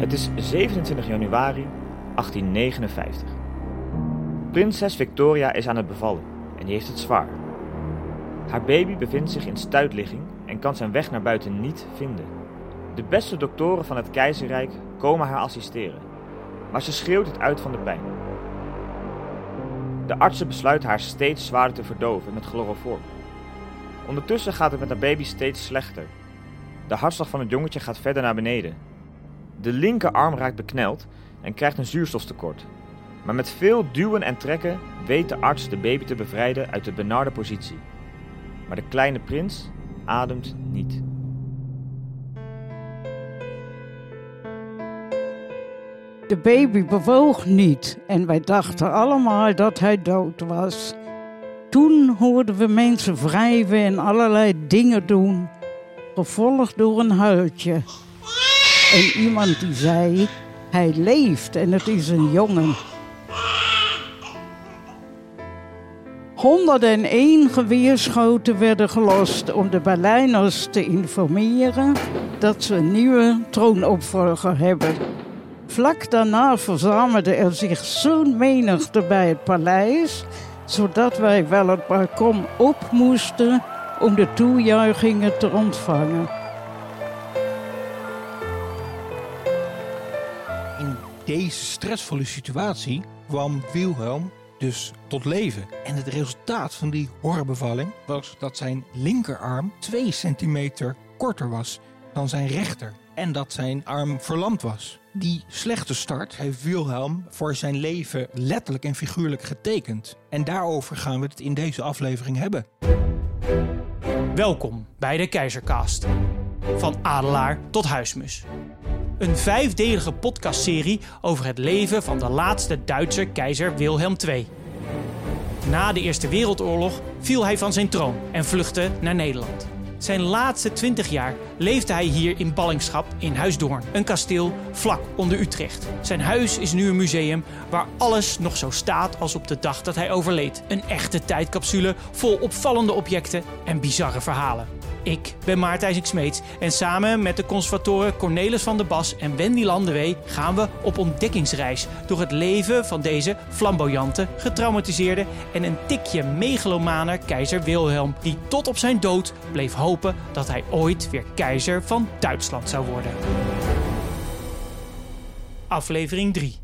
Het is 27 januari 1859. Prinses Victoria is aan het bevallen en die heeft het zwaar. Haar baby bevindt zich in stuitligging en kan zijn weg naar buiten niet vinden. De beste doktoren van het keizerrijk komen haar assisteren, maar ze schreeuwt het uit van de pijn. De artsen besluiten haar steeds zwaarder te verdoven met chloroform. Ondertussen gaat het met haar baby steeds slechter. De hartslag van het jongetje gaat verder naar beneden. De linkerarm raakt bekneld en krijgt een zuurstoftekort. Maar met veel duwen en trekken weet de arts de baby te bevrijden uit de benarde positie. Maar de kleine prins ademt niet. De baby bewoog niet en wij dachten allemaal dat hij dood was. Toen hoorden we mensen wrijven en allerlei dingen doen, gevolgd door een huiltje. En iemand die zei, hij leeft en het is een jongen. 101 geweerschoten werden gelost om de Berlijners te informeren dat ze een nieuwe troonopvolger hebben. Vlak daarna verzamelde er zich zo'n menigte bij het paleis, zodat wij wel het balkon op moesten om de toejuichingen te ontvangen. Deze stressvolle situatie kwam Wilhelm dus tot leven. En het resultaat van die horrorbevalling was dat zijn linkerarm 2 centimeter korter was dan zijn rechter. En dat zijn arm verlamd was. Die slechte start heeft Wilhelm voor zijn leven letterlijk en figuurlijk getekend. En daarover gaan we het in deze aflevering hebben. Welkom bij de Keizercast. Van adelaar tot huismus. Een vijfdelige podcastserie over het leven van de laatste Duitse keizer Wilhelm II. Na de Eerste Wereldoorlog viel hij van zijn troon en vluchtte naar Nederland. Zijn laatste 20 jaar leefde hij hier in ballingschap in Huisdoorn, een kasteel vlak onder Utrecht. Zijn huis is nu een museum waar alles nog zo staat als op de dag dat hij overleed. Een echte tijdcapsule vol opvallende objecten en bizarre verhalen. Ik ben Maartijn Smeets en samen met de conservatoren Cornelis van der Bas en Wendy Landewee gaan we op ontdekkingsreis door het leven van deze flamboyante, getraumatiseerde en een tikje megalomane keizer Wilhelm, die tot op zijn dood bleef hopen dat hij ooit weer keizer van Duitsland zou worden. Aflevering 3.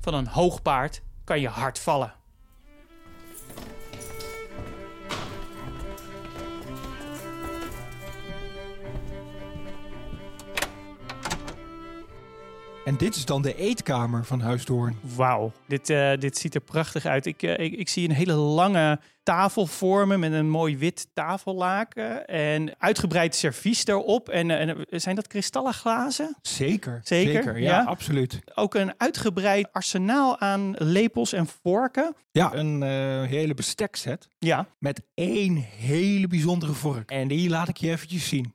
Van een hoog paard kan je hard vallen. En dit is dan de eetkamer van Huisdoorn. Wauw, dit, uh, dit ziet er prachtig uit. Ik, uh, ik, ik, zie een hele lange tafel vormen met een mooi wit tafellaken en uitgebreid servies erop. En, uh, en zijn dat kristallen glazen? Zeker, zeker, zeker ja, ja, absoluut. Ook een uitgebreid arsenaal aan lepels en vorken. Ja, een hele bestekset. Ja. Met één hele bijzondere vork. En die laat ik je eventjes zien.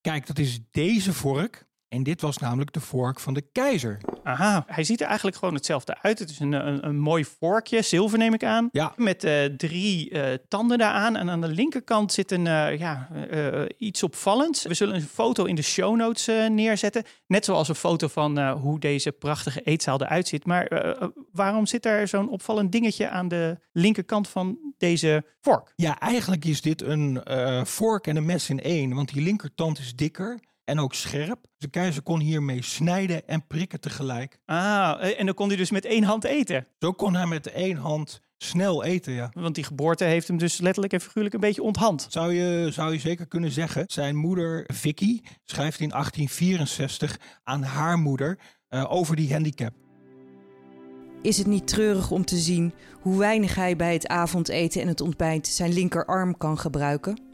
Kijk, dat is deze vork. En dit was namelijk de vork van de keizer. Aha, hij ziet er eigenlijk gewoon hetzelfde uit. Het is een, een, een mooi vorkje, zilver neem ik aan. Ja. Met uh, drie uh, tanden daaraan. En aan de linkerkant zit een, uh, ja, iets opvallends. We zullen een foto in de show notes neerzetten. Net zoals een foto van hoe deze prachtige eetzaal eruit ziet. Maar waarom zit er zo'n opvallend dingetje aan de linkerkant van deze vork? Ja, eigenlijk is dit een vork en een mes in één. Want die linkertand is dikker en ook scherp. De keizer kon hiermee snijden en prikken tegelijk. Ah, en dan kon hij dus met één hand eten? Zo kon hij met één hand snel eten, ja. Want die geboorte heeft hem dus letterlijk en figuurlijk een beetje onthand. Zou je, zou je zeker kunnen zeggen. Zijn moeder Vicky schrijft in 1864 aan haar moeder uh, over die handicap. Is het niet treurig om te zien hoe weinig hij bij het avondeten en het ontbijt zijn linkerarm kan gebruiken?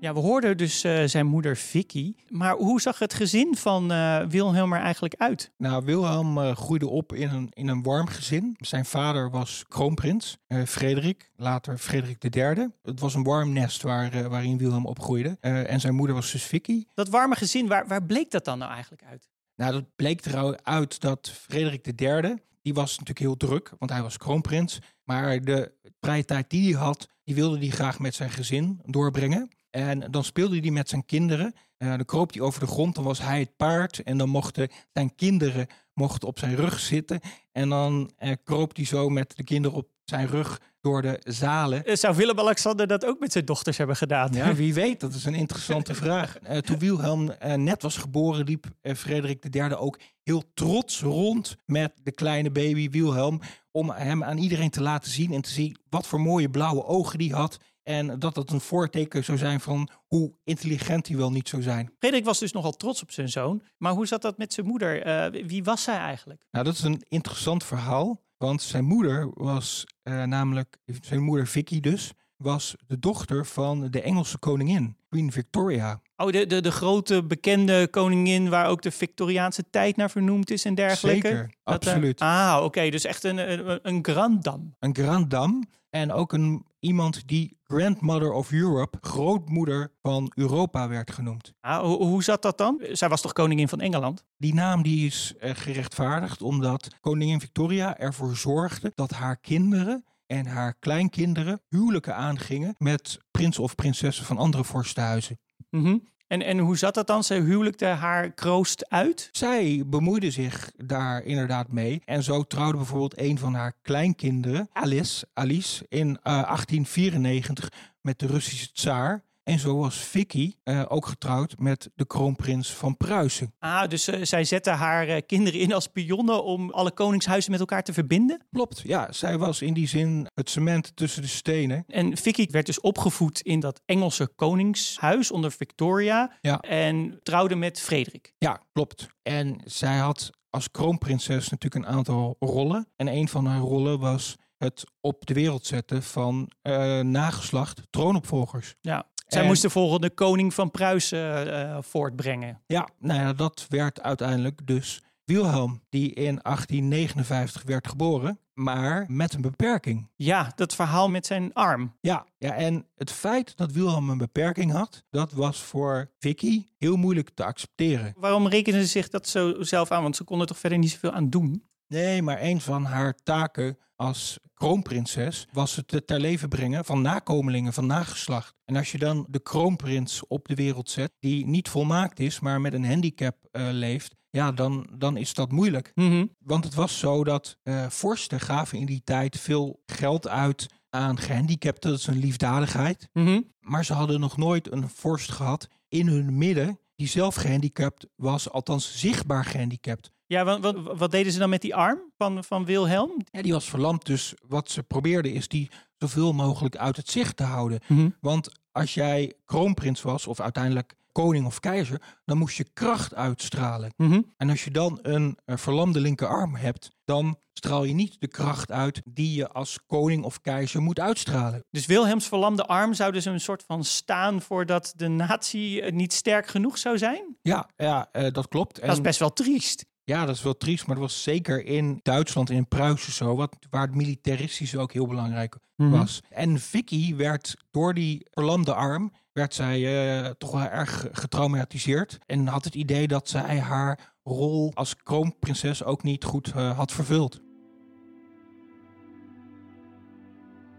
Ja, we hoorden dus uh, zijn moeder Vicky. Maar hoe zag het gezin van uh, Wilhelm er eigenlijk uit? Nou, Wilhelm uh, groeide op in een, in een warm gezin. Zijn vader was kroonprins, Frederik, later Frederik III. Het was een warm nest waar, waarin Wilhelm opgroeide. en zijn moeder was dus Vicky. Dat warme gezin, waar, waar bleek dat dan nou eigenlijk uit? Nou, dat bleek eruit dat Frederik III, die was natuurlijk heel druk, want hij was kroonprins. Maar de vrije tijd die hij had, die wilde hij graag met zijn gezin doorbrengen. En dan speelde hij met zijn kinderen. Uh, dan kroop hij over de grond, dan was hij het paard. En dan mochten zijn kinderen mochten op zijn rug zitten. En dan uh, kroop hij zo met de kinderen op zijn rug door de zalen. Eh, zou Willem-Alexander dat ook met zijn dochters hebben gedaan? Ja, wie weet. Dat is een interessante vraag. Uh, toen Wilhelm net was geboren, liep Frederik III ook heel trots rond met de kleine baby Wilhelm. Om hem aan iedereen te laten zien en te zien wat voor mooie blauwe ogen die had. En dat dat een voorteken zou zijn van hoe intelligent hij wel niet zou zijn. Frederik was dus nogal trots op zijn zoon. Maar hoe zat dat met zijn moeder? Uh, wie was zij eigenlijk? Nou, dat is een interessant verhaal. Want zijn moeder was uh, namelijk, zijn moeder Vicky dus, was de dochter van de Engelse koningin, Queen Victoria. Oh, de, de, de grote bekende koningin waar ook de Victoriaanse tijd naar vernoemd is en dergelijke? Zeker, dat, eh, absoluut. ah, oké, dus echt een, een, een grand dame. Een grand dame en ook een, iemand die Grandmother of Europe, grootmoeder van Europa werd genoemd. Ah, hoe, hoe zat dat dan? Zij was toch koningin van Engeland? Die naam die is uh, gerechtvaardigd omdat koningin Victoria ervoor zorgde dat haar kinderen en haar kleinkinderen huwelijken aangingen met prins of prinsessen van andere vorstenhuizen. Mm en, en hoe zat dat dan? Ze huwelijkte haar kroost uit? Zij bemoeide zich daar inderdaad mee. En zo trouwde bijvoorbeeld een van haar kleinkinderen, Alice, Alice in uh, eh, 1894 met de Russische tsaar. En zo was Vicky uh, ook getrouwd met de kroonprins van Pruisen. Ah, dus uh, zij zette haar uh, kinderen in als pionnen om alle koningshuizen met elkaar te verbinden? Klopt, ja. Zij was in die zin het cement tussen de stenen. En Vicky werd dus opgevoed in dat Engelse koningshuis onder Victoria. Ja. En trouwde met Frederik. Ja, klopt. En zij had als kroonprinses natuurlijk een aantal rollen. En een van haar rollen was het op de wereld zetten van uh, nageslacht troonopvolgers. Ja. Zij en... moest de volgende koning van Pruisen uh, voortbrengen. Ja, nou ja, dat werd uiteindelijk dus Wilhelm, die in 1859 werd geboren, maar met een beperking. Ja, dat verhaal met zijn arm. Ja, ja, en het feit dat Wilhelm een beperking had, dat was voor Vicky heel moeilijk te accepteren. Waarom rekenen ze zich dat zo zelf aan? Want ze konden toch verder niet zoveel aan doen? Nee, maar een van haar taken als kroonprinses was het ter leven brengen van nakomelingen, van nageslacht. En als je dan de kroonprins op de wereld zet, die niet volmaakt is, maar met een handicap uh, leeft, ja, dan, dan is dat moeilijk. Mm -hmm. Want het was zo dat uh, vorsten gaven in die tijd veel geld uit aan gehandicapten, dat is een liefdadigheid. Mm -hmm. Maar ze hadden nog nooit een vorst gehad in hun midden die zelf gehandicapt was, althans zichtbaar gehandicapt. Ja, wat, wat, wat, deden ze dan met die arm van, van Wilhelm? Ja, die was verlamd. Dus wat ze probeerden is die zoveel mogelijk uit het zicht te houden. Mm -hmm. Want als jij kroonprins was, of uiteindelijk koning of keizer, dan moest je kracht uitstralen. Mm -hmm. En als je dan een, een verlamde linkerarm hebt, dan straal je niet de kracht uit die je als koning of keizer moet uitstralen. Dus Wilhelms verlamde arm zou dus een soort van staan voor dat de natie niet sterk genoeg zou zijn? Ja, ja uh, dat klopt. Dat is best wel triest. Ja, dat is wel triest, maar dat was zeker in Duitsland in Pruisen zo, wat, waar het militaristische ook heel belangrijk Mhm. mm -hmm. was. En Vicky werd door die verlamde arm, werd zij uh, toch wel erg getraumatiseerd en had het idee dat zij haar rol als kroonprinses ook niet goed uh, had vervuld.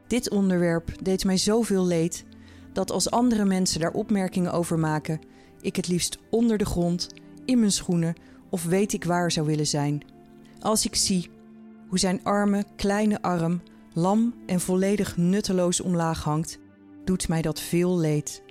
Dit onderwerp deed mij zoveel leed dat als andere mensen daar opmerkingen over maken, ik het liefst onder de grond, in mijn schoenen of weet ik waar zou willen zijn. Als ik zie hoe zijn arme, kleine arm lam en volledig nutteloos omlaag hangt, doet mij dat veel leed.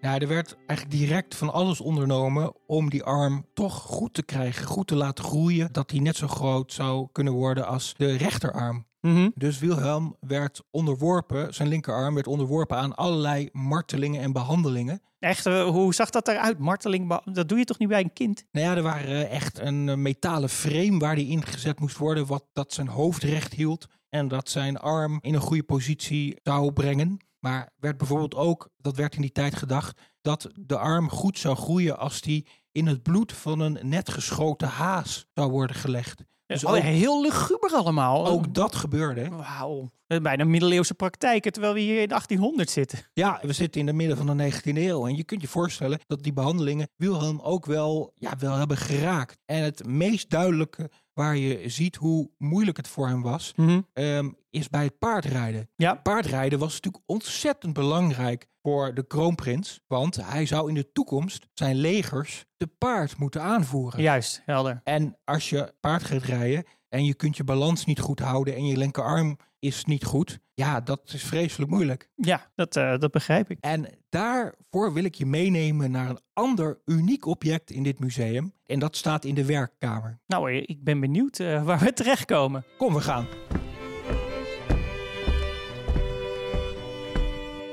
Ja, er werd eigenlijk direct van alles ondernomen om die arm toch goed te krijgen, goed te laten groeien, dat hij net zo groot zou kunnen worden als de rechterarm. Mm -hmm. Dus Wilhelm werd onderworpen, zijn linkerarm werd onderworpen aan allerlei martelingen en behandelingen. Echt, uh, hoe zag dat eruit? Marteling, dat doe je toch niet bij een kind? Nou ja, er waren echt een uh, metalen frame waar die ingezet moest worden, wat dat zijn hoofd recht hield en dat zijn arm in een goede positie zou brengen. Maar werd bijvoorbeeld ook, dat werd in die tijd gedacht, dat de arm goed zou groeien als die in het bloed van een net geschoten haas zou worden gelegd. Dus oh, ook, heel luguber allemaal. Ook dat gebeurde. Wauw. Bijna middeleeuwse praktijken, terwijl we hier in 1800 zitten. Ja, we zitten in het midden van de 19e eeuw. En je kunt je voorstellen dat die behandelingen Wilhelm ook wel, ja, wel hebben geraakt. En het meest duidelijke waar je ziet hoe moeilijk het voor hem was, mm -hmm. um, is bij het paardrijden. Ja. Paardrijden was natuurlijk ontzettend belangrijk voor de kroonprins. Want hij zou in de toekomst zijn legers te paard moeten aanvoeren. Juist, helder. En als je paard gaat rijden en je kunt je balans niet goed houden en je linkerarm is niet goed, ja, dat is vreselijk moeilijk. Ja, dat, eh, dat begrijp ik. En daarvoor wil ik je meenemen naar een ander uniek object in dit museum. En dat staat in de werkkamer. Nou, eh, ik ben benieuwd eh, waar we terechtkomen. Kom, we gaan.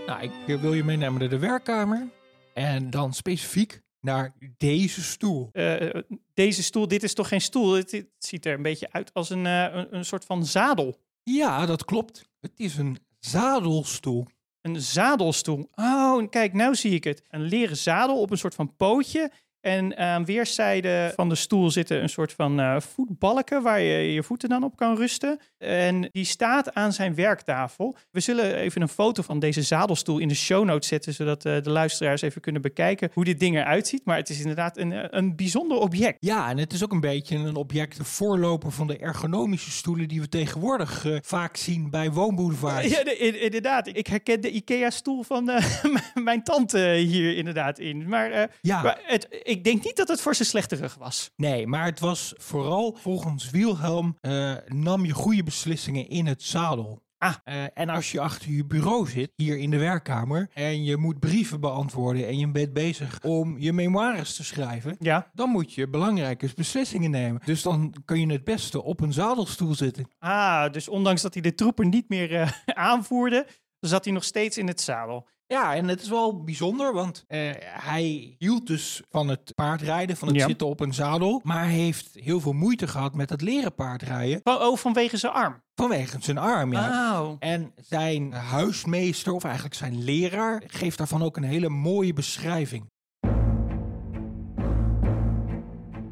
Nou, ik eh, wil je meenemen naar de werkkamer. En dan specifiek naar deze stoel. Eh, deze stoel, dit is toch geen stoel? Het, het ziet er een beetje uit als een, eh, een, een soort van zadel. Ja, dat klopt. Het is een zadelstoel. Een zadelstoel. Oh, en kijk, nou zie ik het. Een leren zadel op een soort van pootje. En aan weerszijden van de stoel zitten een soort van eh, voetbalken waar je je voeten dan op kan rusten. En die staat aan zijn werktafel. We zullen even een foto van deze zadelstoel in de show notes zetten, zodat eh, de luisteraars even kunnen bekijken hoe dit ding eruit ziet. Maar het is inderdaad een, eh, een bijzonder object. Ja, en het is ook een beetje een object, de voorloper van de ergonomische stoelen die we tegenwoordig vaak zien bij woonboulevards. Ja, de- in- inderdaad. Ik herken de IKEA-stoel van mijn tante hier inderdaad in. Maar, Ja. maar het, ik denk niet dat het voor zijn slechte rug was. Nee, maar het was vooral volgens Wilhelm eh, nam je goede beslissingen in het zadel. Ah. Eh, en als je achter je bureau zit, hier in de werkkamer, en je moet brieven beantwoorden en je bent bezig om je memoires te schrijven, Ja. dan moet je belangrijke beslissingen nemen. Dus dan kun je het beste op een zadelstoel zitten. Ah, dus ondanks dat hij de troepen niet meer eh, aanvoerde, zat hij nog steeds in het zadel. Ja, en het is wel bijzonder, want eh, hij hield dus van het paardrijden, van het Ja. zitten op een zadel, maar hij heeft heel veel moeite gehad met het leren paardrijden Oh, oh, vanwege zijn arm. vanwege zijn arm. Ja. Oh. En zijn huismeester, of eigenlijk zijn leraar, geeft daarvan ook een hele mooie beschrijving.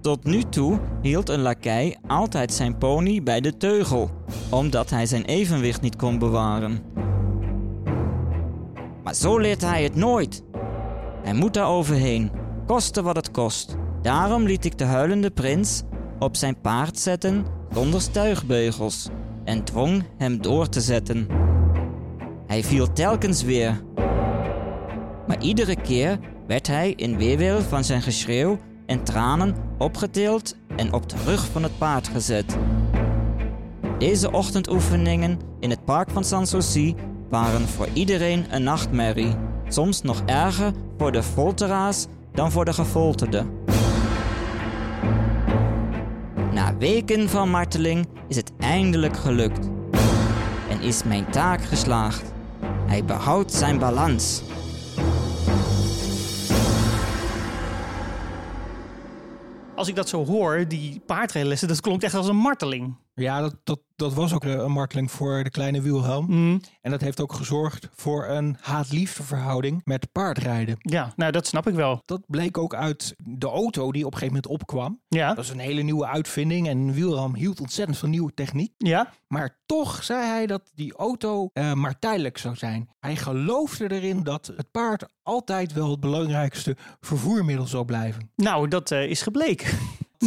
Tot nu toe hield een lakij altijd zijn pony bij de teugel, omdat hij zijn evenwicht niet kon bewaren. Maar zo leert hij het nooit. Hij moet daar overheen, koste wat het kost. Daarom liet ik de huilende prins op zijn paard zetten zonder stuigbeugels en dwong hem door te zetten. Hij viel telkens weer. Maar iedere keer werd hij in weerwil van zijn geschreeuw en tranen opgetild en op de rug van het paard gezet. Deze ochtendoefeningen in het park van Sanssouci waren voor iedereen een nachtmerrie. Soms nog erger voor de folteraars dan voor de gefolterde. Na weken van marteling is het eindelijk gelukt. En is mijn taak geslaagd. Hij behoudt zijn balans. Als ik dat zo hoor, die paardrijlessen, dat klonk echt als een marteling. Ja, dat, dat, dat was ook eh, een marteling voor de kleine Wilhelm. Mm, En dat heeft ook gezorgd voor een haat-liefde verhouding met paardrijden. ja, nou dat snap ik wel. Dat bleek ook uit de auto die op een gegeven moment opkwam. Ja, Dat was een hele nieuwe uitvinding en Wilhelm hield ontzettend van nieuwe techniek. ja. Maar toch zei hij dat die auto eh, maar tijdelijk zou zijn. Hij geloofde erin dat het paard altijd wel het belangrijkste vervoermiddel zou blijven. Nou, dat eh, is gebleken.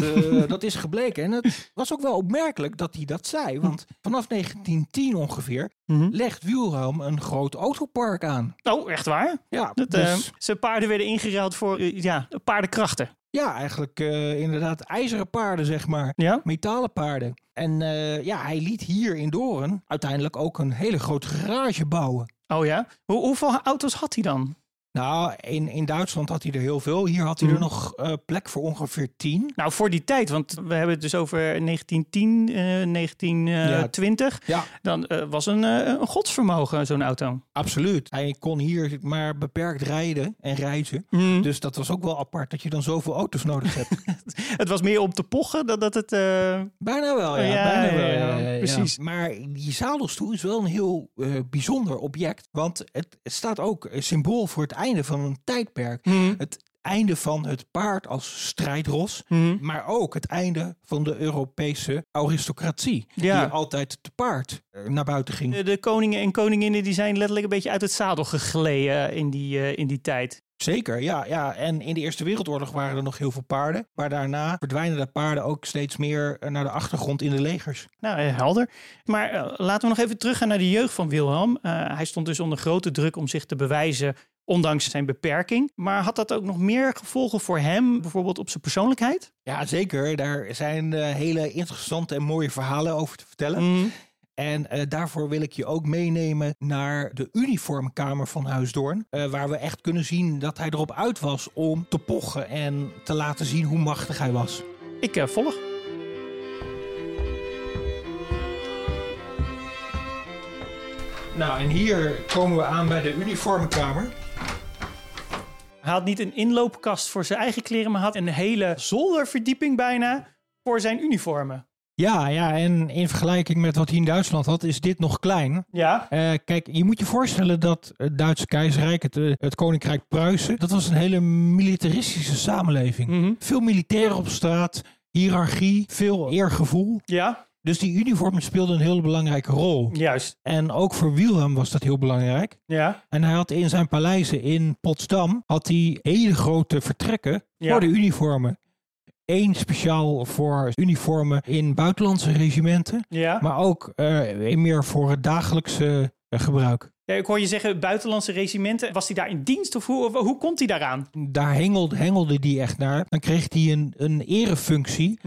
Eh, dat is gebleken. En het was ook wel opmerkelijk dat hij dat zei. Want vanaf 1910 ongeveer Mhm. legt Wilhelm een groot autopark aan. Oh, echt waar? Ja, Dat, dus, eh, zijn paarden werden ingeruild voor eh, ja, paardenkrachten. ja eigenlijk inderdaad ijzeren paarden, zeg maar. Ja? Metalen paarden. En ja, hij liet hier in Doorn uiteindelijk ook een hele grote garage bouwen. Oh ja? Hoe, hoeveel auto's had hij dan? Nou, in, in Duitsland had hij er heel veel. Hier had hij er Mhm. nog eh, plek voor ongeveer tien. Nou, voor die tijd, want we hebben het dus over 1910, eh 1920. Ja, Dan eh, was een, eh, een godsvermogen zo'n auto. absoluut. Hij kon hier maar beperkt rijden en reizen. Mm. Dus dat was ook wel apart dat je dan zoveel auto's nodig hebt. Het was meer om te pochen dan dat het... eh, Bijna wel, ja. Ja, bijna wel, ja, ja, ja, precies. Maar die zadelstoel is wel een heel eh, bijzonder object. Want het, het staat ook symbool voor het einde van een tijdperk. mm, Het einde van het paard als strijdros. mm. Maar ook het einde van de Europese aristocratie. Ja. Die altijd te paard eh, naar buiten ging. De, de koningen en koninginnen die zijn letterlijk een beetje uit het zadel gegleden in die, eh, in die tijd. Zeker, ja, ja. En in de Eerste Wereldoorlog waren er nog heel veel paarden. Maar daarna verdwijnen de paarden ook steeds meer eh, naar de achtergrond in de legers. Nou, eh, helder. Maar eh, laten we nog even teruggaan naar de jeugd van Wilhelm. Eh, hij stond dus onder grote druk om zich te bewijzen, ondanks zijn beperking. Maar had dat ook nog meer gevolgen voor hem, bijvoorbeeld op zijn persoonlijkheid? Ja, zeker. Daar zijn eh, hele interessante en mooie verhalen over te vertellen. Mhm. En eh, daarvoor wil ik je ook meenemen naar de uniformkamer van Huisdoorn. eh, waar we echt kunnen zien dat hij erop uit was om te pochen en te laten zien hoe machtig hij was. Ik volg. Nou, en hier komen we aan bij de uniformkamer. Hij had niet een inloopkast voor zijn eigen kleren, maar had een hele zolderverdieping bijna voor zijn uniformen. Ja, ja, en in vergelijking met wat hij in Duitsland had, is dit nog klein. Ja, Eh, kijk, je moet je voorstellen dat het Duitse keizerrijk, het, eh, het koninkrijk Pruisen, dat was een hele militaristische samenleving. Mhm. Veel militairen op straat, hiërarchie, veel eergevoel. ja, Dus die uniformen speelden een heel belangrijke rol. juist. En ook voor Wilhelm was dat heel belangrijk. Ja, En hij had in zijn paleizen in Potsdam had hij hele grote vertrekken Ja. voor de uniformen. Eén speciaal voor uniformen in buitenlandse regimenten, ja. maar ook eh, meer voor het dagelijkse eh, gebruik. Ja, ik hoor je zeggen buitenlandse regimenten. Was hij daar in dienst of hoe, hoe komt hij daaraan? Daar hengelde, hengelde die echt naar. Dan kreeg hij een, een erefunctie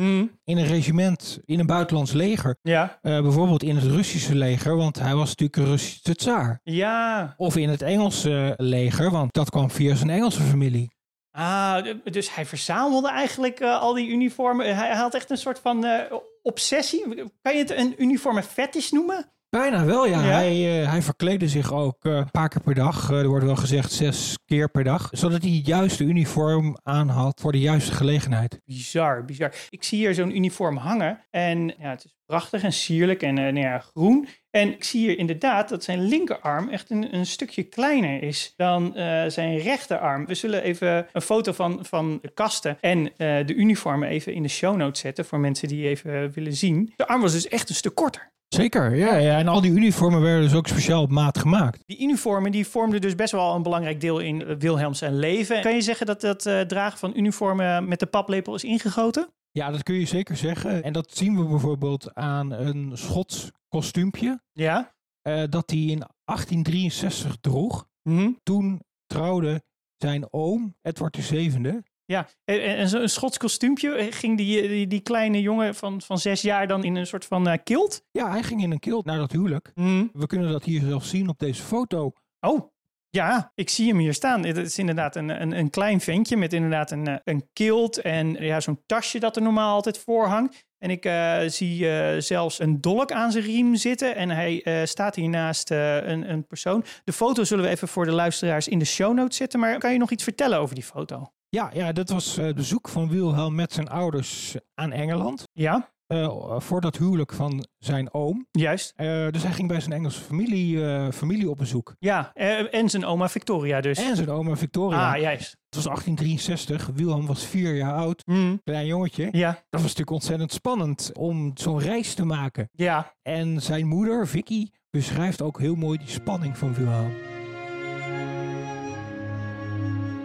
in een regiment, in een buitenlands leger. Ja, Eh, bijvoorbeeld in het Russische leger, want hij was natuurlijk een Russische tsaar. ja. Of in het Engelse leger, want dat kwam via zijn Engelse familie. Ah, dus hij verzamelde eigenlijk eh, al die uniformen. Hij, hij had echt een soort van eh, obsessie. Kan je het een uniforme fetish noemen? Bijna wel, ja. Ja? Hij, eh, hij verkleedde zich ook eh, een paar keer per dag. Eh, er wordt wel gezegd zes keer per dag. Zodat hij het juiste uniform aan had voor de juiste gelegenheid. Bizar, bizar. Ik zie hier zo'n uniform hangen. En ja, het is prachtig en sierlijk en nou ja, groen. En ik zie hier inderdaad dat zijn linkerarm echt een, een stukje kleiner is dan zijn rechterarm. We zullen even een foto van, van de kasten en de uniformen even in de show notes zetten voor mensen die even willen zien. De arm was dus echt een stuk korter. Zeker, ja, ja. En al die uniformen werden dus ook speciaal op maat gemaakt. Die uniformen die vormden dus best wel een belangrijk deel in eh, Wilhelms zijn leven. Kan je zeggen dat dat eh, dragen van uniformen met de paplepel is ingegoten? Ja, dat kun je zeker zeggen. En dat zien we bijvoorbeeld aan een Schots kostuumpje. Ja. eh, dat hij in 1863 droeg. Mhm. Toen trouwde zijn oom, Edward VII. Ja, en, en zo'n Schots kostuumpje, eh, ging die, die, die kleine jongen van, van zes jaar dan in een soort van eh, kilt? Ja, hij ging in een kilt naar dat huwelijk. Mhm. We kunnen dat hier zelfs zien op deze foto. Oh, ja, ik zie hem hier staan. Het is inderdaad een, een, een klein ventje met inderdaad een, eh, een kilt en ja, zo'n tasje dat er normaal altijd voor hangt. En ik eh, zie eh, zelfs een dolk aan zijn riem zitten en hij eh, staat hier naast eh, een, een persoon. De foto zullen we even voor de luisteraars in de show notes zetten, maar kan je nog iets vertellen over die foto? Ja, ja dat was eh, het bezoek van Wilhelm met zijn ouders aan Engeland. Ja, eh, voor dat huwelijk van zijn oom. juist. Eh, dus hij ging bij zijn Engelse familie, eh, familie op bezoek. Ja, eh, en zijn oma Victoria dus. En zijn oma Victoria. Ah, juist. Het was 1863. Wilhelm was vier jaar oud. Mhm. Klein jongetje. Ja, Dat was natuurlijk ontzettend spannend om zo'n reis te maken. ja. En zijn moeder, Vicky, beschrijft ook heel mooi die spanning van Wilhelm.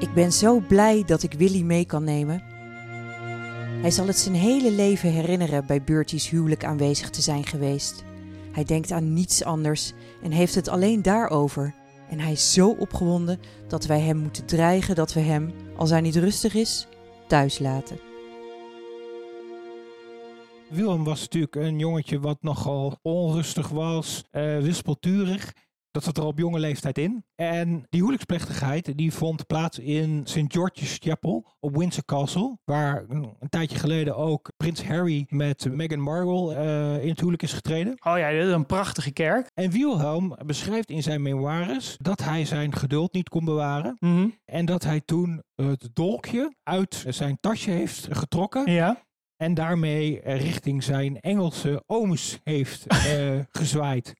Ik ben zo blij dat ik Willy mee kan nemen. Hij zal het zijn hele leven herinneren bij Bertie's huwelijk aanwezig te zijn geweest. Hij denkt aan niets anders en heeft het alleen daarover. En hij is zo opgewonden dat wij hem moeten dreigen dat we hem, als hij niet rustig is, thuis laten. Wilhelm was natuurlijk een jongetje wat nogal onrustig was, eh, wispelturig. Dat zat er al op jonge leeftijd in. En die huwelijksplechtigheid die vond plaats in St. George's Chapel op Windsor Castle. Waar een, een tijdje geleden ook prins Harry met Meghan Markle eh, in het huwelijk is getreden. Oh ja, dit is een prachtige kerk. En Wilhelm beschrijft in zijn memoires dat hij zijn geduld niet kon bewaren. Mhm. En dat hij toen het dolkje uit zijn tasje heeft getrokken Ja. En daarmee eh, richting zijn Engelse ooms heeft eh, gezwaaid.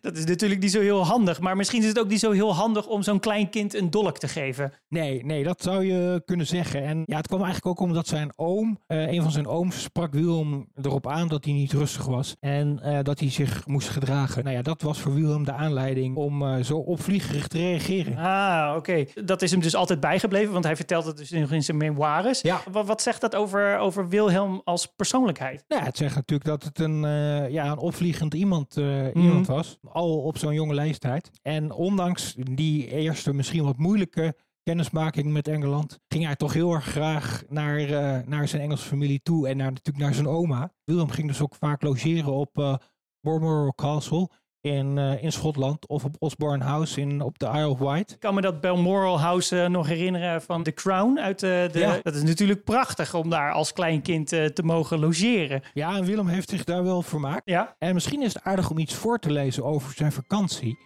dat is natuurlijk niet zo heel handig. Maar misschien is het ook niet zo heel handig om zo'n klein kind een dolk te geven. Nee, nee, dat zou je kunnen zeggen. En ja, het kwam eigenlijk ook omdat zijn oom, eh, een van zijn ooms, sprak Wilhelm erop aan dat hij niet rustig was. En dat hij zich moest gedragen. Nou ja, dat was voor Wilhelm de aanleiding om zo opvliegerig te reageren. Ah, oké. Dat is hem dus altijd bijgebleven, want hij vertelt het dus in zijn memoires. Ja. Wat, wat zegt dat over, over Wilhelm als persoonlijkheid? Nou, ja, het zegt natuurlijk dat het een, eh, ja, een opvliegend iemand, eh, Mhm. iemand was. Al op zo'n jonge leeftijd. En ondanks die eerste misschien wat moeilijke kennismaking met Engeland, ging hij toch heel erg graag naar, eh, naar zijn Engelse familie toe en naar, natuurlijk naar zijn oma. William ging dus ook vaak logeren op eh Balmoral Castle in, eh, in Schotland of op Osborne House in, op de Isle of Wight. Ik kan me dat Balmoral House eh, nog herinneren van The Crown. Uit, eh, de, Ja. Dat is natuurlijk prachtig om daar als klein kind te mogen logeren. Ja, en Willem heeft zich daar wel vermaakt. Ja? En misschien is het aardig om iets voor te lezen over zijn vakantie.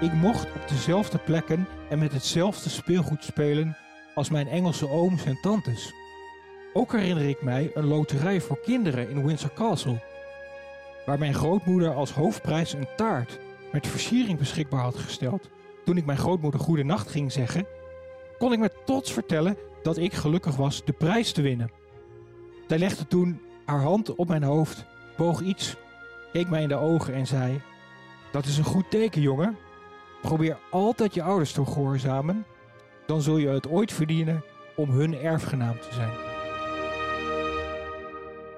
Ik mocht op dezelfde plekken en met hetzelfde speelgoed spelen als mijn Engelse ooms en tantes. Ook herinner ik mij een loterij voor kinderen in Windsor Castle, waar mijn grootmoeder als hoofdprijs een taart met versiering beschikbaar had gesteld. Toen ik mijn grootmoeder goede nacht ging zeggen, kon ik met trots vertellen dat ik gelukkig was de prijs te winnen. Zij legde toen haar hand op mijn hoofd, boog iets, keek mij in de ogen en zei: Dat is een goed teken, jongen. Probeer altijd je ouders te gehoorzamen, dan zul je het ooit verdienen om hun erfgenaam te zijn.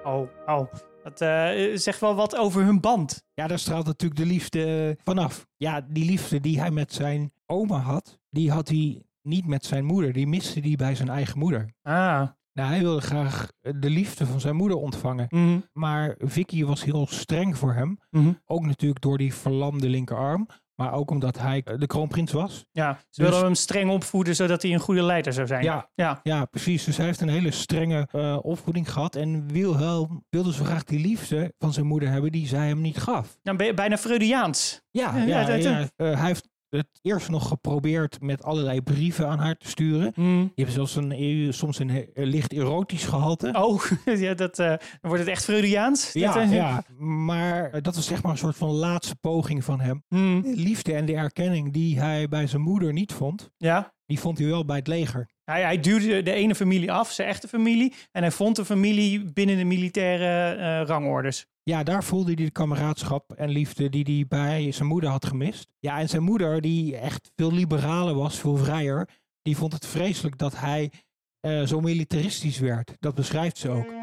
Oh, oh. Dat eh, zegt wel wat over hun band. Ja, daar straalt natuurlijk de liefde vanaf. Ja, die liefde die hij met zijn oma had, die had hij niet met zijn moeder. Die miste hij bij zijn eigen moeder. Ah. Nou, hij wilde graag de liefde van zijn moeder ontvangen. Mhm. Maar Vicky was heel streng voor hem. Mhm. Ook natuurlijk door die verlamde linkerarm. Maar ook omdat hij de kroonprins was. Ja, ze Dus- wilden hem streng opvoeden zodat hij een goede leider zou zijn. Ja, Ja. ja, precies. Dus hij heeft een hele strenge eh, opvoeding gehad. En Wilhelm wilde zo graag die liefde van zijn moeder hebben die zij hem niet gaf. Dan ben je bijna Freudiaans. Ja, Ja, ja, ja. Eh, hij heeft het eerst nog geprobeerd met allerlei brieven aan haar te sturen. Mhm. Je hebt zelfs een, eh, soms een licht erotisch gehalte. Oh, ja, dat, eh, dan wordt het echt Freudiaans. Ja, Dat, eh, ja, maar eh, dat was zeg maar een soort van laatste poging van hem. De liefde en de erkenning die hij bij zijn moeder niet vond, Ja. die vond hij wel bij het leger. Hij, hij duwde de ene familie af, zijn echte familie. En hij vond een familie binnen de militaire rangorders. Ja, daar voelde hij de kameraadschap en liefde die hij bij zijn moeder had gemist. Ja, en zijn moeder, die echt veel liberaler was, veel vrijer, die vond het vreselijk dat hij eh, zo militaristisch werd. Dat beschrijft ze ook.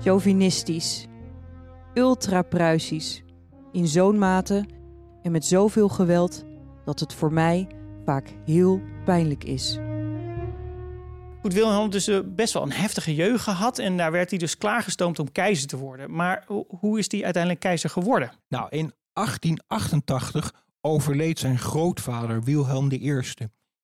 Chauvinistisch. Ultra-Pruisisch. In zo'n mate en met zoveel geweld dat het voor mij vaak heel pijnlijk is. Goed, Wilhelm dus eh, best wel een heftige jeugd gehad. En daar werd hij dus klaargestoomd om keizer te worden. Maar ho- hoe is hij uiteindelijk keizer geworden? Nou, in 1888 overleed zijn grootvader Wilhelm I.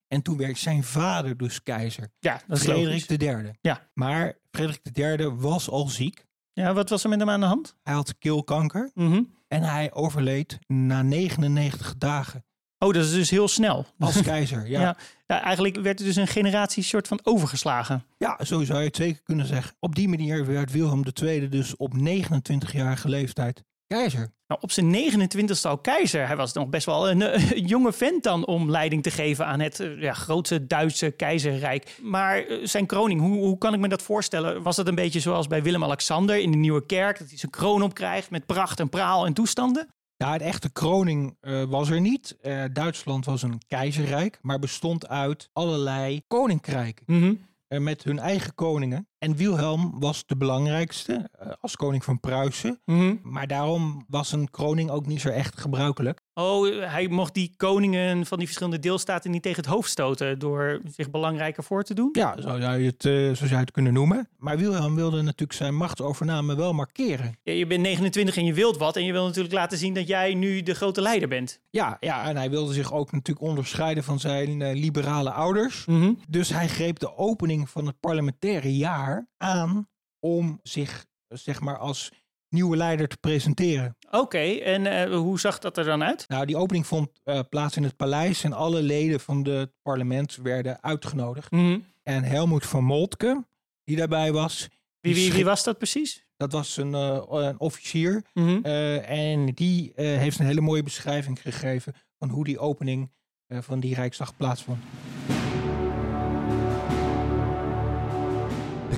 En toen werd zijn vader dus keizer, Ja, dat is Frederik. III. Ja. Maar Frederik III was al ziek. Ja, wat was er met hem aan de hand? Hij had keelkanker Mhm. en hij overleed na 99 dagen Oh, dat is dus heel snel. als keizer. Ja. Ja. Ja, eigenlijk werd er dus een generatie soort van overgeslagen. Ja, zo zou je het zeker kunnen zeggen. Op die manier werd Wilhelm II dus op 29-jarige leeftijd keizer. Nou, op zijn 29ste al keizer. Hij was nog best wel een, eh, jonge vent dan om leiding te geven aan het eh, ja, grootste Duitse keizerrijk. Maar eh, zijn kroning, hoe, hoe kan ik me dat voorstellen? Was dat een beetje zoals bij Willem-Alexander in de Nieuwe Kerk? Dat hij zijn kroon opkrijgt met pracht en praal en toestanden? Ja, de echte kroning eh, was er niet. Eh, Duitsland was een keizerrijk, maar bestond uit allerlei koninkrijken. Mhm. eh, met hun eigen koningen. En Wilhelm was de belangrijkste eh, als koning van Pruisen. Mhm. Maar daarom was een kroning ook niet zo echt gebruikelijk. Oh, hij mocht die koningen van die verschillende deelstaten niet tegen het hoofd stoten door zich belangrijker voor te doen? Ja, zo zou je het, eh, zo zou je het kunnen noemen. Maar Wilhelm wilde natuurlijk zijn machtsovername wel markeren. Ja, je bent 29 en je wilt wat en je wil natuurlijk laten zien dat jij nu de grote leider bent. Ja, ja, en hij wilde zich ook natuurlijk onderscheiden van zijn eh, liberale ouders. Mhm. Dus hij greep de opening van het parlementaire jaar aan om zich, zeg maar, als nieuwe leider te presenteren. Oké, en eh, hoe zag dat er dan uit? Nou, die opening vond eh, plaats in het paleis en alle leden van het parlement werden uitgenodigd. Mhm. En Helmoet van Moltke, die daarbij was, Wie, wie, wie was dat precies? dat was een, eh, een officier. Mhm. en die heeft een hele mooie beschrijving gegeven van hoe die opening van die Rijksdag plaatsvond.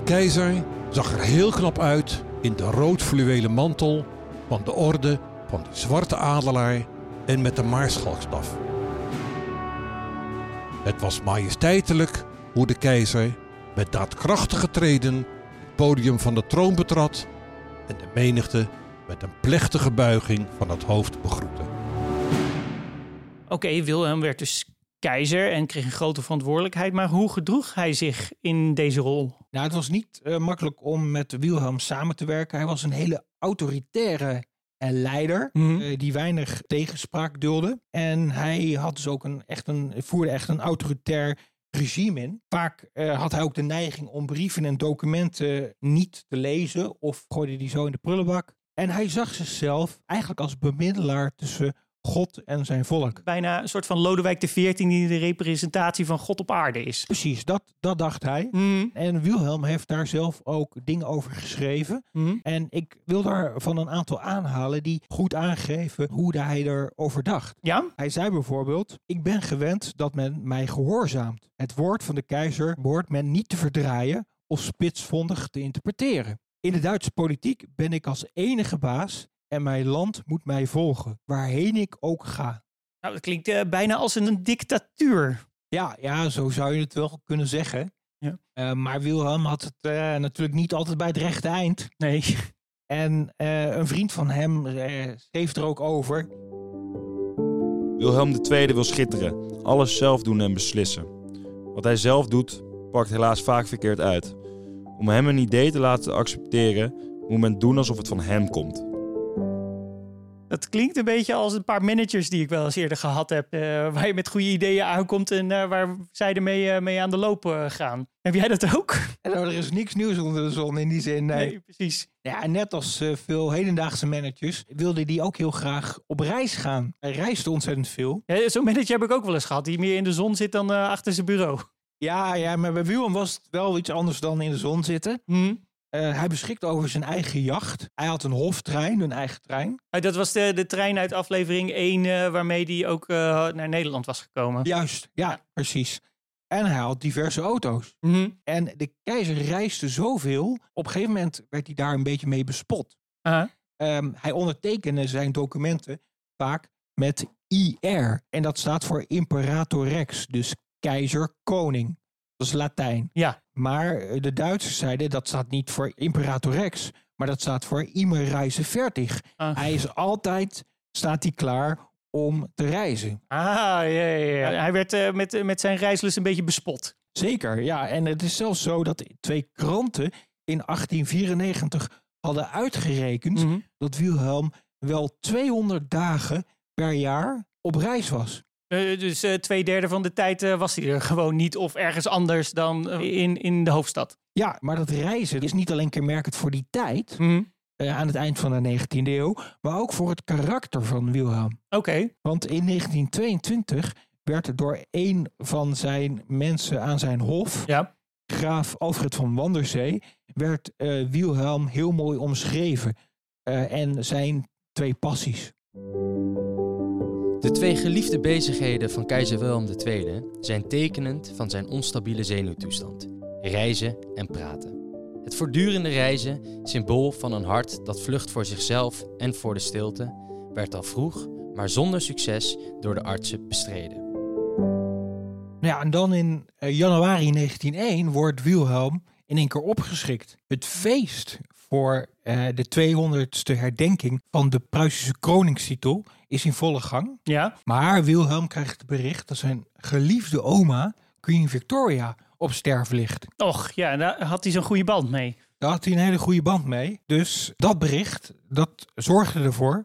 Keizer zag er heel knap uit in de rood fluwelen mantel van de orde van de Zwarte Adelaar en met de maarschalkstaf. Het was majesteitelijk hoe de keizer met daadkrachtige treden het podium van de troon betrad en de menigte met een plechtige buiging van het hoofd begroette. Oké, Wilhelm werd dus keizer en kreeg een grote verantwoordelijkheid. Maar hoe gedroeg hij zich in deze rol? Nou, het was niet eh, makkelijk om met Wilhelm samen te werken. Hij was een hele autoritaire eh, leider Mhm. eh, die weinig tegenspraak dulde. En hij had dus ook een, echt een, voerde echt een autoritair regime in. Vaak had hij ook de neiging om brieven en documenten niet te lezen of gooide die zo in de prullenbak. En hij zag zichzelf eigenlijk als bemiddelaar tussen God en zijn volk. Bijna een soort van Lodewijk XIV die de representatie van God op aarde is. Precies, dat, dat dacht hij. Mhm. En Wilhelm heeft daar zelf ook dingen over geschreven. Mhm. En ik wil daar van een aantal aanhalen die goed aangeven hoe hij erover dacht. Ja? Hij zei bijvoorbeeld: Ik ben gewend dat men mij gehoorzaamt. Het woord van de keizer behoort men niet te verdraaien of spitsvondig te interpreteren. In de Duitse politiek ben ik als enige baas en mijn land moet mij volgen, waarheen ik ook ga. Nou, dat klinkt eh, bijna als een dictatuur. Ja, ja, zo zou je het wel kunnen zeggen. Ja. Eh, maar Wilhelm had het eh, natuurlijk niet altijd bij het rechte eind. Nee. En eh, een vriend van hem schreef er ook over. Wilhelm II wil schitteren, alles zelf doen en beslissen. Wat hij zelf doet, pakt helaas vaak verkeerd uit. Om hem een idee te laten accepteren, moet men doen alsof het van hem komt. Dat klinkt een beetje als een paar managers die ik wel eens eerder gehad heb. eh, waar je met goede ideeën aankomt en eh, waar zij ermee eh, mee aan de loop gaan. Heb jij dat ook? Nou, er is niks nieuws onder de zon in die zin. Nee. precies. Ja, net als veel hedendaagse managers wilde hij ook heel graag op reis gaan. Hij reisde ontzettend veel. Ja, Zo'n manager heb ik ook wel eens gehad. Die meer in de zon zit dan achter zijn bureau. Ja, ja, maar bij Wilhelm was het wel iets anders dan in de zon zitten. Hm. Eh, hij beschikte over zijn eigen jacht. Hij had een hoftrein, een eigen trein. Ah, Dat was de, de trein uit aflevering 1 eh, waarmee die ook eh, naar Nederland was gekomen. Juist, ja, precies. En hij had diverse auto's. Mhm. En de keizer reisde zoveel. Op een gegeven moment werd hij daar een beetje mee bespot. Ehm, hij ondertekende zijn documenten vaak met IR. En dat staat voor Imperator Rex, dus keizer koning. Dat is Latijn. Ja. Maar eh, de Duitsers zeiden dat staat niet voor Imperator Rex, maar dat staat voor Immer Reise Fertig. Ah. Hij is altijd, staat hij klaar om te reizen. Ah, ja, ja, ja. Hij werd eh, met, met zijn reislust een beetje bespot. Zeker, ja. En het is zelfs zo dat twee kranten in 1894 hadden uitgerekend Mhm. dat Wilhelm wel 200 dagen per jaar op reis was. Eh, dus eh, twee derde van de tijd eh, was hij er gewoon niet of ergens anders dan in, in de hoofdstad. Ja, maar dat reizen is niet alleen kenmerkend voor die tijd, Mhm. aan het eind van de 19e eeuw, maar ook voor het karakter van Wilhelm. Oké. Want in 1922 werd door een van zijn mensen aan zijn hof, Ja. graaf Alfred van Wanderzee, werd Wilhelm heel mooi omschreven. En zijn twee passies. De twee geliefde bezigheden van keizer Wilhelm II zijn tekenend van zijn onstabiele zenuwtoestand: reizen en praten. Het voortdurende reizen, symbool van een hart dat vlucht voor zichzelf en voor de stilte, werd al vroeg, maar zonder succes, door de artsen bestreden. Nou ja, en dan in eh, januari 1901 wordt Wilhelm in één keer opgeschikt. Het feest voor eh, de 200ste herdenking van de Pruisische kroningstitel is in volle gang. Ja. Maar Wilhelm krijgt het bericht dat zijn geliefde oma, Queen Victoria, op sterven ligt. Och, ja, daar had hij zo'n goede band mee. Daar had hij een hele goede band mee. Dus dat bericht, dat zorgde ervoor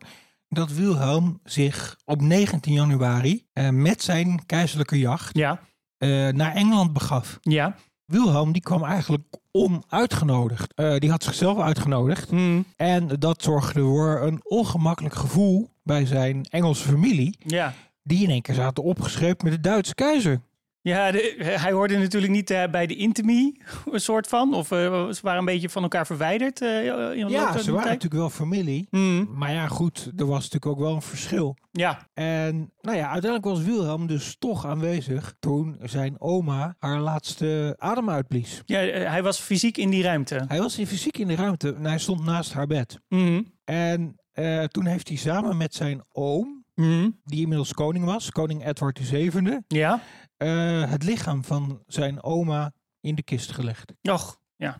dat Wilhelm zich op 19 januari eh, met zijn keizerlijke jacht Ja. eh, naar Engeland begaf. Ja. Wilhelm die kwam eigenlijk onuitgenodigd. Eh, die had zichzelf uitgenodigd. Hmm. En dat zorgde voor een ongemakkelijk gevoel bij zijn Engelse familie. Ja. Die in één keer zaten opgeschreven met de Duitse keizer. Ja, de- hij hoorde natuurlijk niet eh, bij de Intimie, een soort van. Of eh, ze waren een beetje van elkaar verwijderd. eh, in Ja, ze waren natuurlijk wel familie. Hmm. Maar ja, goed, er was natuurlijk ook wel een verschil. Ja, En nou ja, uiteindelijk was Wilhelm dus toch aanwezig toen zijn oma haar laatste adem uitblies. ja hij was fysiek in die ruimte. Hij was in fysiek in de ruimte en hij stond naast haar bed. Mhm. En toen heeft hij samen met zijn oom, Mhm. die inmiddels koning was, koning Edward VII, Ja, eh, het lichaam van zijn oma in de kist gelegd. och, ja.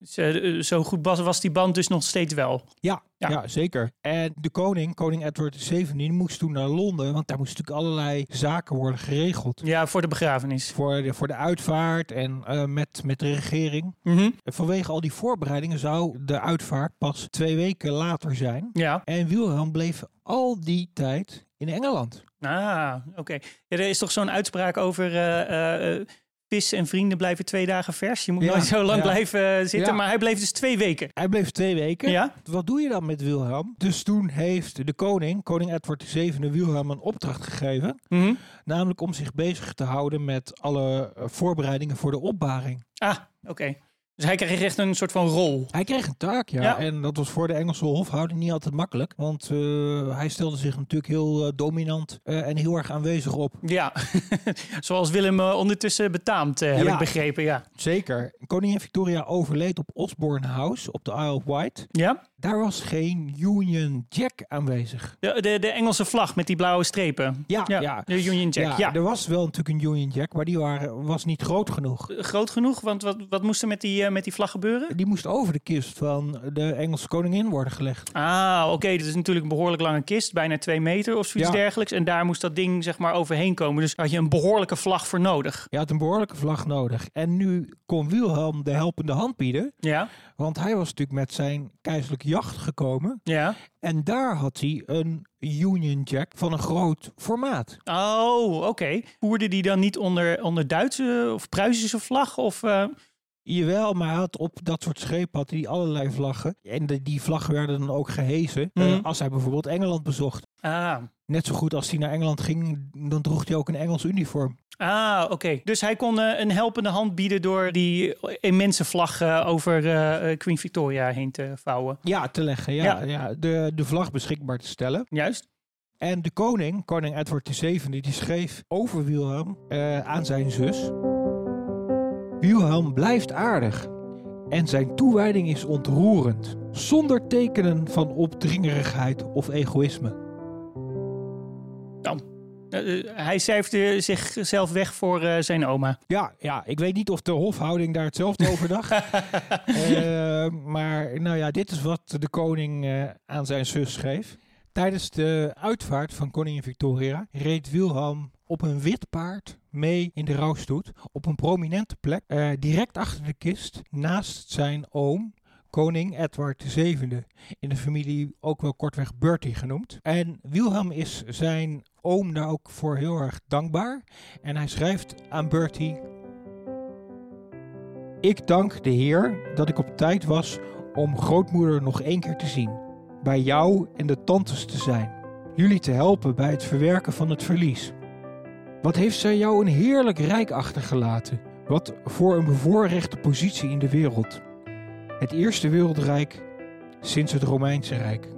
Dus, eh, zo goed was, die band dus nog steeds wel. Ja, Ja. ja. zeker. En de koning, koning Edward VII, moest toen naar Londen, want daar moesten natuurlijk allerlei zaken worden geregeld. Ja, voor de begrafenis. Voor de, voor de uitvaart en eh, met, met de regering. Mhm. Vanwege al die voorbereidingen zou de uitvaart pas twee weken later zijn. Ja. En Wilhelm bleef al die tijd in Engeland. Ah, oké. Ja, er is toch zo'n uitspraak over eh, eh, vis en vrienden blijven twee dagen vers. Je moet Ja, nooit zo lang ja. blijven eh, zitten. Ja. Maar hij bleef dus twee weken. Hij bleef twee weken. Ja? Wat doe je dan met Wilhelm? Dus toen heeft de koning, koning Edward VII, Wilhelm een opdracht gegeven. Mhm. Namelijk om zich bezig te houden met alle eh, voorbereidingen voor de opbaring. Ah, oké. Dus hij kreeg echt een soort van rol. Hij kreeg een taak, ja. Ja. En dat was voor de Engelse hofhouding niet altijd makkelijk. Want eh, hij stelde zich natuurlijk heel eh, dominant eh, en heel erg aanwezig op. Ja, zoals Willem ondertussen betaamt, heb Ja. ik begrepen. Ja. Zeker. Koningin Victoria overleed op Osborne House op de Isle of Wight. ja? Daar was geen Union Jack aanwezig. De, de, de Engelse vlag met die blauwe strepen. Ja, Ja, ja. de Union Jack. Ja, er was wel natuurlijk een Union Jack, maar die waren, was niet groot genoeg. Groot genoeg, want wat, wat moest er met die, eh, met die vlag gebeuren? Die moest over de kist van de Engelse koningin worden gelegd. Ah, oké. Dat is natuurlijk een behoorlijk lange kist, bijna twee meter of zoiets Ja. dergelijks. En daar moest dat ding zeg maar overheen komen. Dus had je een behoorlijke vlag voor nodig. Je had een behoorlijke vlag nodig. En nu kon Wilhelm de helpende hand bieden. Ja, Want hij was natuurlijk met zijn keizerlijke jacht gekomen. ja. En daar had hij een Union Jack van een groot formaat. Oh, oké. Voerde die dan niet onder, onder Duitse of Pruisische vlag? Of, eh, Jawel, maar hij had op dat soort schepen had hij allerlei vlaggen. En de- die vlaggen werden dan ook gehezen eh, Mhm. als hij bijvoorbeeld Engeland bezocht. ah, Net zo goed als hij naar Engeland ging, dan droeg hij ook een Engels uniform. ah oké. Dus hij kon eh, een helpende hand bieden door die immense vlag eh, over eh, eh, Queen Victoria heen te vouwen. Ja, te leggen. Ja, Ja. ja. de, de vlag beschikbaar te stellen. Juist? En de koning, koning Edward VII, die schreef over Wilhelm eh, aan zijn zus. Wilhelm blijft aardig en zijn toewijding is ontroerend, zonder tekenen van opdringerigheid of egoïsme. Eh, eh, hij cijferde zichzelf weg voor eh, zijn oma. Ja, ja, ik weet niet of de hofhouding daar hetzelfde over dacht. Eh, maar nou ja, dit is wat de koning eh, aan zijn zus schreef. Tijdens de uitvaart van koningin Victoria reed Wilhelm op een wit paard mee in de rouwstoet op een prominente plek, eh, direct achter de kist, naast zijn oom, koning Edward VII. In de familie ook wel kortweg Bertie genoemd. En Wilhelm is zijn oom daar ook voor heel erg dankbaar. En hij schrijft aan Bertie: Ik dank de Heer dat ik op tijd was om grootmoeder nog één keer te zien. Bij jou en de tantes te zijn. Jullie te helpen bij het verwerken van het verlies. Wat heeft zij jou een heerlijk rijk achtergelaten? Wat voor een bevoorrechte positie in de wereld. Het eerste wereldrijk sinds het Romeinse Rijk.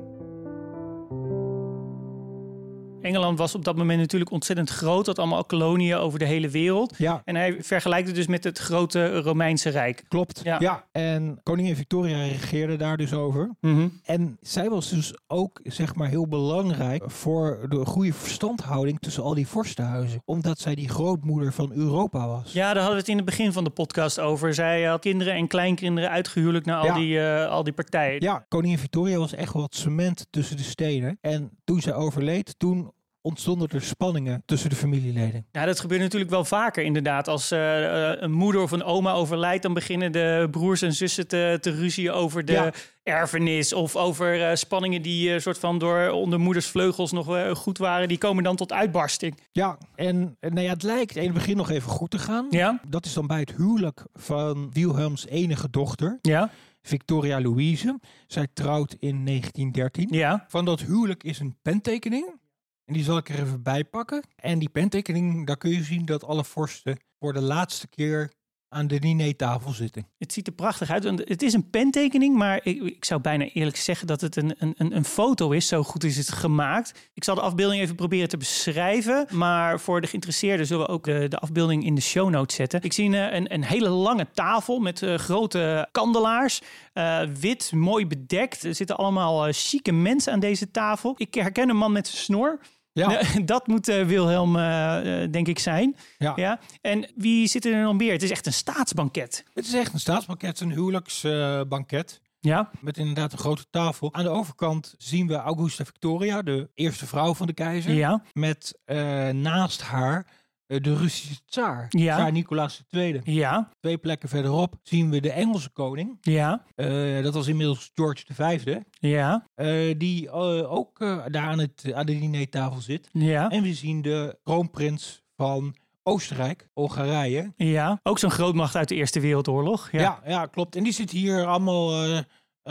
Engeland was op dat moment natuurlijk ontzettend groot. Had allemaal koloniën over de hele wereld. Ja, En hij vergelijkt het dus met het grote Romeinse Rijk. klopt. Ja. Ja. en koningin Victoria regeerde daar dus over. Mhm. En zij was dus ook, zeg maar, heel belangrijk voor de goede verstandhouding tussen al die vorstenhuizen. Omdat zij die grootmoeder van Europa was. Ja, daar hadden we het in het begin van de podcast over. Zij had kinderen en kleinkinderen uitgehuwelijk naar al, Ja. die, eh, al die partijen. Ja, koningin Victoria was echt het cement tussen de stenen. En toen zij overleed, toen ontstonden er spanningen tussen de familieleden. Ja, dat gebeurt natuurlijk wel vaker inderdaad. Als eh, een moeder of een oma overlijdt, dan beginnen de broers en zussen te, te ruzien over de Ja. erfenis. Of over eh, spanningen die eh, soort van door onder moeders vleugels nog goed waren. Die komen dan tot uitbarsting. Ja, en nou ja, het lijkt in het begin nog even goed te gaan. Ja, Dat is dan bij het huwelijk van Wilhelms enige dochter, ja, Victoria Louise. Zij trouwt in 1913. ja. Van dat huwelijk is een pentekening. En die zal ik er even bij pakken. En die pentekening, daar kun je zien dat alle vorsten voor de laatste keer aan de dinertafel zitten. Het ziet er prachtig uit. Het is een pentekening, maar ik, ik zou bijna eerlijk zeggen dat het een, een, een- foto is. Zo goed is het gemaakt. Ik zal de afbeelding even proberen te beschrijven. Maar voor de geïnteresseerden zullen we ook de, afbeelding in de show notes zetten. Ik zie een, een, een hele lange tafel met eh, grote kandelaars. Eh, wit, mooi bedekt. Er zitten allemaal eh, chique mensen aan deze tafel. Ik herken een man met zijn snor. Ja, Dat moet eh, Wilhelm, eh, eh, denk ik, zijn. ja. Ja. En wie zit er nog meer? Het is echt een staatsbanket. het is echt een staatsbanket, een huwelijksbanket. Ja, met inderdaad een grote tafel. Aan de overkant zien we Augusta Victoria, de eerste vrouw van de keizer. ja, Met eh, naast haar eh, de Russische tsaar, Ja. tsaar Nicolaas II. ja, Twee plekken verderop zien we de Engelse koning. ja, Eh, dat was inmiddels George V. ja, eh, die eh, ook eh, daar aan, het, aan de dinertafel zit. ja. En we zien de kroonprins van Oostenrijk, Hongarije. Ja, ook zo'n grootmacht uit de Eerste Wereldoorlog. Ja, Ja, ja, klopt. En die zit hier allemaal eh, eh,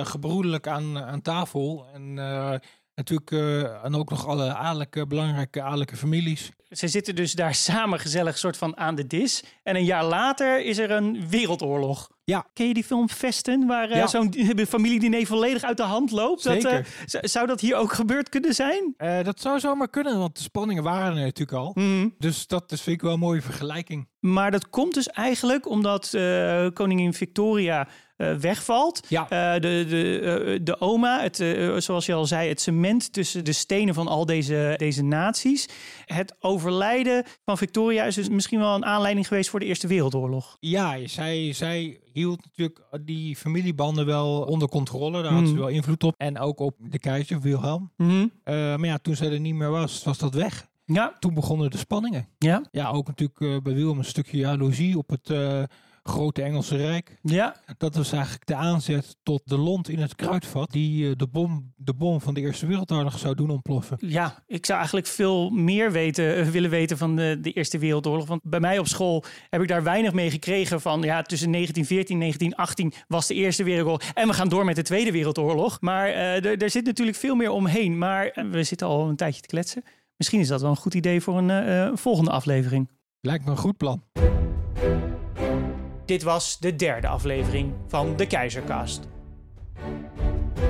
gebroedelijk aan, aan tafel. En eh, natuurlijk eh, en ook nog alle adellijke, belangrijke adellijke families. Ze zitten dus daar samen gezellig soort van aan de dis. En een jaar later is er een wereldoorlog. Ja. Ken je die film Vesten, waar eh, Ja. zo'n familiediner volledig uit de hand loopt? Dat, Zeker. eh, z- zou dat hier ook gebeurd kunnen zijn? Eh, dat zou zomaar kunnen, want de spanningen waren er natuurlijk al. Mhm. Dus dat is, vind ik wel een mooie vergelijking. Maar dat komt dus eigenlijk omdat eh, koningin Victoria eh, wegvalt. Ja. Eh, de, de, eh, de oma, het, eh, zoals je al zei, het cement tussen de stenen van al deze, deze naties. Het overlijden van Victoria is dus misschien wel een aanleiding geweest voor de Eerste Wereldoorlog. Ja, zij, zij hield natuurlijk die familiebanden wel onder controle. Daar had ze Mhm. wel invloed op. En ook op de keizer, Wilhelm. Eh, maar ja, toen zij er niet meer was, was dat weg. Ja, Toen begonnen de spanningen. ja, Ja, ook natuurlijk eh, bij Wilhelm een stukje jaloezie op het eh, grote Engelse Rijk. ja. Dat was eigenlijk de aanzet tot de lont in het kruidvat die eh, de, bom, de bom van de Eerste Wereldoorlog zou doen ontploffen. Ja, ik zou eigenlijk veel meer weten, eh, willen weten van de, de Eerste Wereldoorlog. Want bij mij op school heb ik daar weinig mee gekregen van... ja, tussen 1914 en 1918 was de Eerste Wereldoorlog... en we gaan door met de Tweede Wereldoorlog. Maar eh, er- er zit natuurlijk veel meer omheen. Maar eh, we zitten al een tijdje te kletsen. Misschien is dat wel een goed idee voor een eh, eh, volgende aflevering. Lijkt me een goed plan. Dit was de derde aflevering van de Keizercast.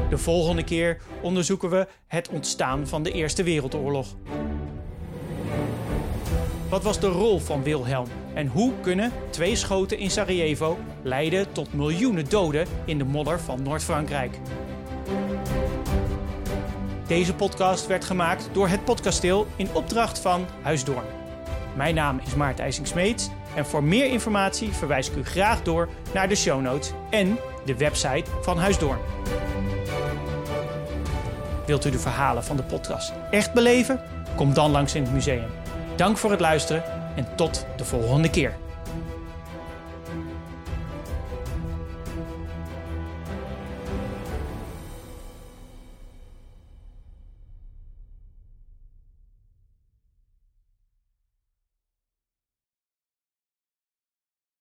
De volgende keer onderzoeken we het ontstaan van de Eerste Wereldoorlog. Wat was de rol van Wilhelm en hoe kunnen twee schoten in Sarajevo leiden tot miljoenen doden in de modder van Noord-Frankrijk? Deze podcast werd gemaakt door het Podcasteel in opdracht van Huis Doorn. Mijn naam is Maarten IJsing-Smeets en voor meer informatie verwijs ik u graag door naar de show notes en de website van Huis Doorn. Wilt u de verhalen van de podcast echt beleven? Kom dan langs in het museum. Dank voor het luisteren en tot de volgende keer.